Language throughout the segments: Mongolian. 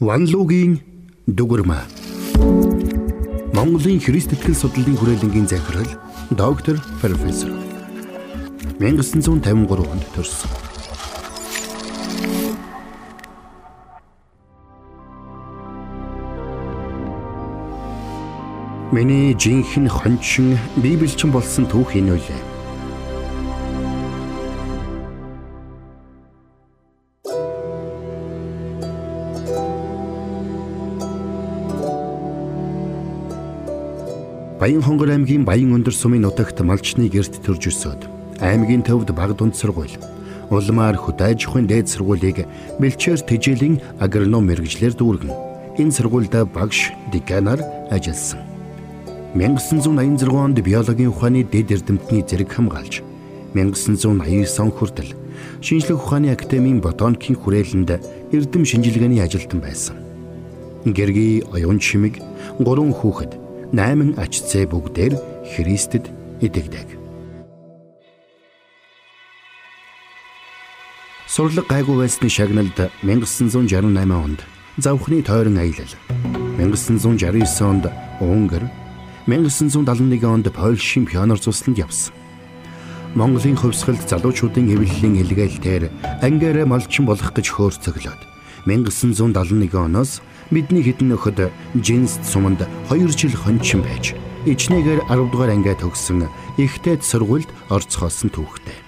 Ванлуугийн дүгэрмэ. Монголын Христ итгэл судлалын хүрээлэнгийн захирал доктор профессор 1953 онд төрсөн. Миний жинхэнэ хончин библичин болсон түүх энэ үлээ. Баян хонгор аймгийн Баян өндөр сумын нутагт малчны герт төрж өсөөд аймгийн төвд баг дунд сургууль улмаар хөдөө аж ахуйн дээд сургуулийг бэлчээр тэжээлийн агроном мэрэгжлэр дүүргэн энэ сургуульд багш деканаар ажилласан. 1986 онд биологийн ухааны дэд эрдэмтний зэрэг хамгаалж 1989 он хүртэл шинжлэх ухааны академийн ботаникийн хүрээлэнд эрдэм шинжилгээний ажилтан байсан. Гэрги оюун чимэг гурван хүүхэд 8 ачцээ бүгдээр Христэд итгэдэг. Сурлаг гайгүй байсны шагналд 1968 онд завхны тойрон аялал 1969 онд Унгар 1971 онд Польшийн пионер цусланд явсан. Монголын хувьсгалд залуучуудын эвлэлийн илгээлтээр ангиараа малчин болох гэж хөөрцөглөөд 1971 оноос Бидний хідэн нөхөд Жинст суманд 2 жил хончин байж ичнээгээр 10 дугаар ангиа төгссөн ихтэйд сургуульд орцгоосон түүхтэй.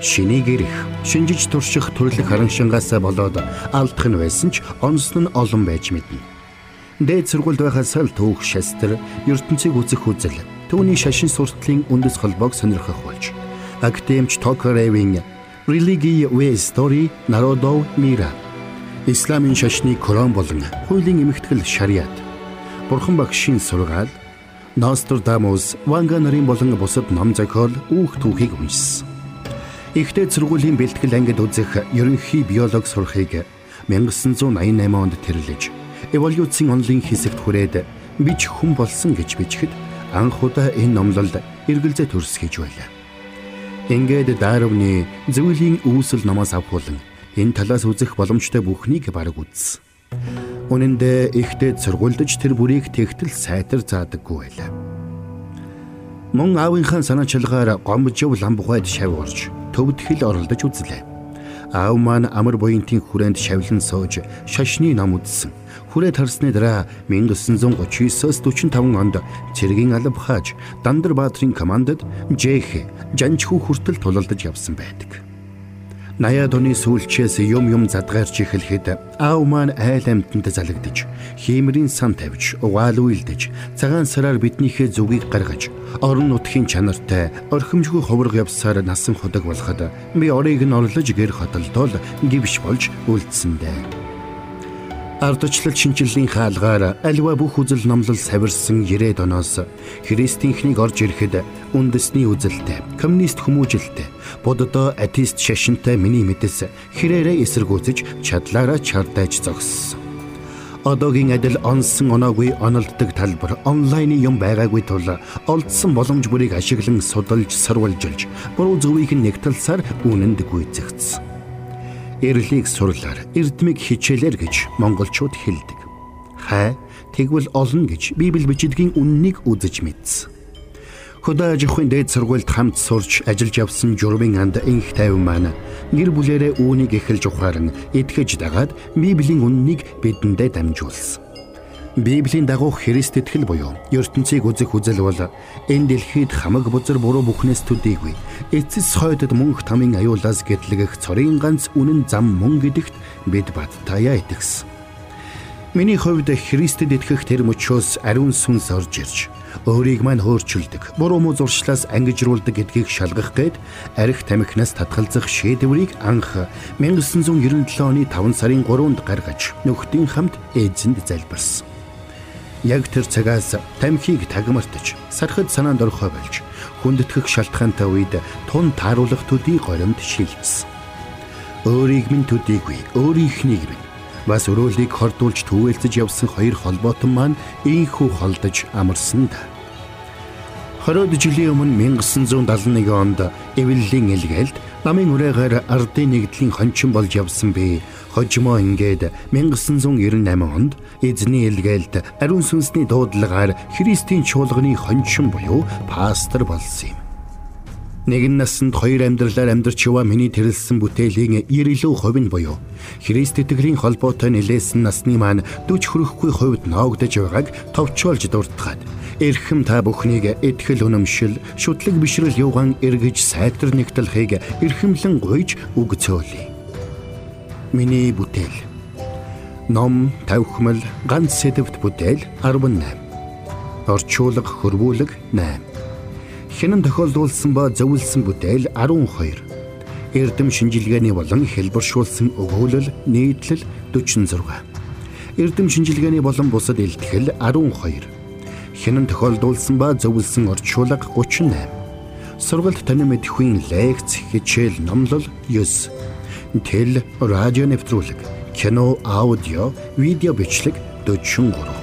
Шинийг ирэх, шинжиж турших төрлөх хараншингаас болоод алдах нь байсан ч онсон нь олон байж мэднэ. Дээд сургуульд байхаас л түүх шастер ертөнцийг үзэх үзэл түүний шашин суртлын үндэс холбоог сонирхох болж Токаревийн Религи вэ стори народов мира Исламын шашны Коран болон хуулийн эмэгтгэл шариат, Бурхан багшийн сургаал, Нострадамус, Ванга нарын болон бусад ном зохиол үүх түүхийг уншсан. Ихтэй сургуулийн бэлтгэл ангид үзэх ерөнхий биолог сурахыг 1988 онд тэрлэж, эволюцийн онлын хэсэгт хүрээд бич хүн болсон гэж бичгэд анх удаа энэ номлолд эргэлзээ төрс гэж байлаа. Ингээд Дарвины зөвлийн үүсэл номоос авахулан энэ талаас үзэх боломжтой бүхнийг бараг үзсэн. Үнэн дээр ихтэй сургуульдж тэр бүрийг тэгтэл сайтар заадаггүй байлаа. Мөн аавынхаа санаачилгаар гомжив ламбгайд шав орж төвд хэл оролдож үзлээ. Аав маань амар буянтын хүрээнд шавлан сууж шашны ном үзсэн. Хүрээд харсны дараа 1939-с 45 онд цэргийн алба хааж Дандар Баатрин командад Жэх Жанчхүү хүртэл тулалдаж явсан байдаг. 80-аад оны сүүлчээс юм юм задгаарч эхлэхэд аав маань айл амтнд залагдаж, хиймэрийн сан тавьж, угаал үйлдэж, цагаан сараар биднийхээ зүгийг гаргаж, орон нутгийн чанартай орхимжгүй ховрог явсаар насан худаг болоход би орыг нь орлож гэр хотолдол гівш болж үлдсэндээ. Ардчлал шинжиллийн хаалгаар альва бүх үзэл номлол савирсан 90-ад оноос христийнхнийг орж ирэхэд үндэсний үзэлтэй, коммунист хүмүүжилтэй, боддоо атеист шашинтай миний мэдэс хэрээрээ эсэргүүцэж чадлаараа чардаж зогссон. Одоогийн адил онсон оноогүй онолддог талбар онлайны юм байгаагүй тул олдсон боломж бүрийг ашиглан судалж сурвалжилж буруу зөвийг нэг талсаар үнэнд гүйцэгдсэн эрлийг сурлаар эрдмийг хичээлэр гэж монголчууд хэлдэг. Хай тэгвэл олно гэж Библи бичидгийн үннийг үзэж мэдсэн. Хөдөө аж ахуйн дээд сургуульд хамт сурч ажиллаж явсан журмын анд инх тайван маань гэр бүлэрээ үүнийг эхэлж ухааран итгэж дагаад Библийн үннийг бидэндээ дамжуулсан. Библийн дагуу Христ итгэл буюу ертөнцийг үзэх үзэл бол энэ дэлхийд хамаг бузар буруу бүхнээс төдийгүй эцэс хойдод мөнх тамийн аюулаас гэтлэгэх цорын ганц үнэн зам мөн гэдэгт бид баттаяа итгэсэн. Миний хувьд Христэд итгэх тэр мөчөөс ариун сүнс орж ирж өөрийг мань хөөрчилдөг, буруу муу зуршлаас ангижруулдаг гэдгийг шалгах гээд арх тамхинаас татгалзах шийдвэрийг анх 1997 оны 5 сарын 3-нд гаргаж нөхдийн хамт эзэнд залбирсан. Яг тэр цагаас тамхиг тагмартаж, сархад санаанд орхой болж, хүндэтгэх шалтгаантай үед тун тааруулах төдий горимд шилжсэн. Өөрийг минь төдийгүй, өөрийнхнийг минь бас өрөөлийг хордуулж түвэлцэж явсан хоёр холбоотон маань ийхүү холдож амарсан да. 20 жилийн өмнө 1971 онд Эвеллийн илгээлд намын үрээгээр ардын нэгдлийн хончин болж явсан би. Хожимо ингээд 1998 онд эзний илгээлд ариун сүнсний дуудлагаар Христийн чуулганы хончин буюу пастор болсон юм. Нэгэн насанд хоёр амьдралаар амьдарч яваа миний тэрэлсэн бүтээлийн 90% нь буюу Христ итгэлийн холбоотой нэлээсэн насны маань 40 хүрэхгүй хувьд ноогдож байгааг товчоолж дурдгаад эрхэм та бүхнийг итгэл үнэмшил, шудлаг бишрэл юугаан эргэж сайтар нэгтлэхийг эрхэмлэн гуйж өгцөөлье. Миний бүтээл. Ном, тавхимал, ганц сэдвт бүтээл 18. Орчуулга, хөрвүүлэг 8. Хинэн тохиолдуулсан ба зөвлөсөн бүтээл 12. Эрдэм шинжилгээний болон хэлбэршүүлсэн өгөөлөл нийтлэл 46. Эрдэм шинжилгээний болон бусад илтгэл 12 хинэн тохиолдуулсан ба зөвлөсөн орчуулга 38. Сургалт тань мэдхийн лекц, хичээл, номлол 9. Тэл радио нэвтрүүлэг, кино, аудио, видео бичлэг 43.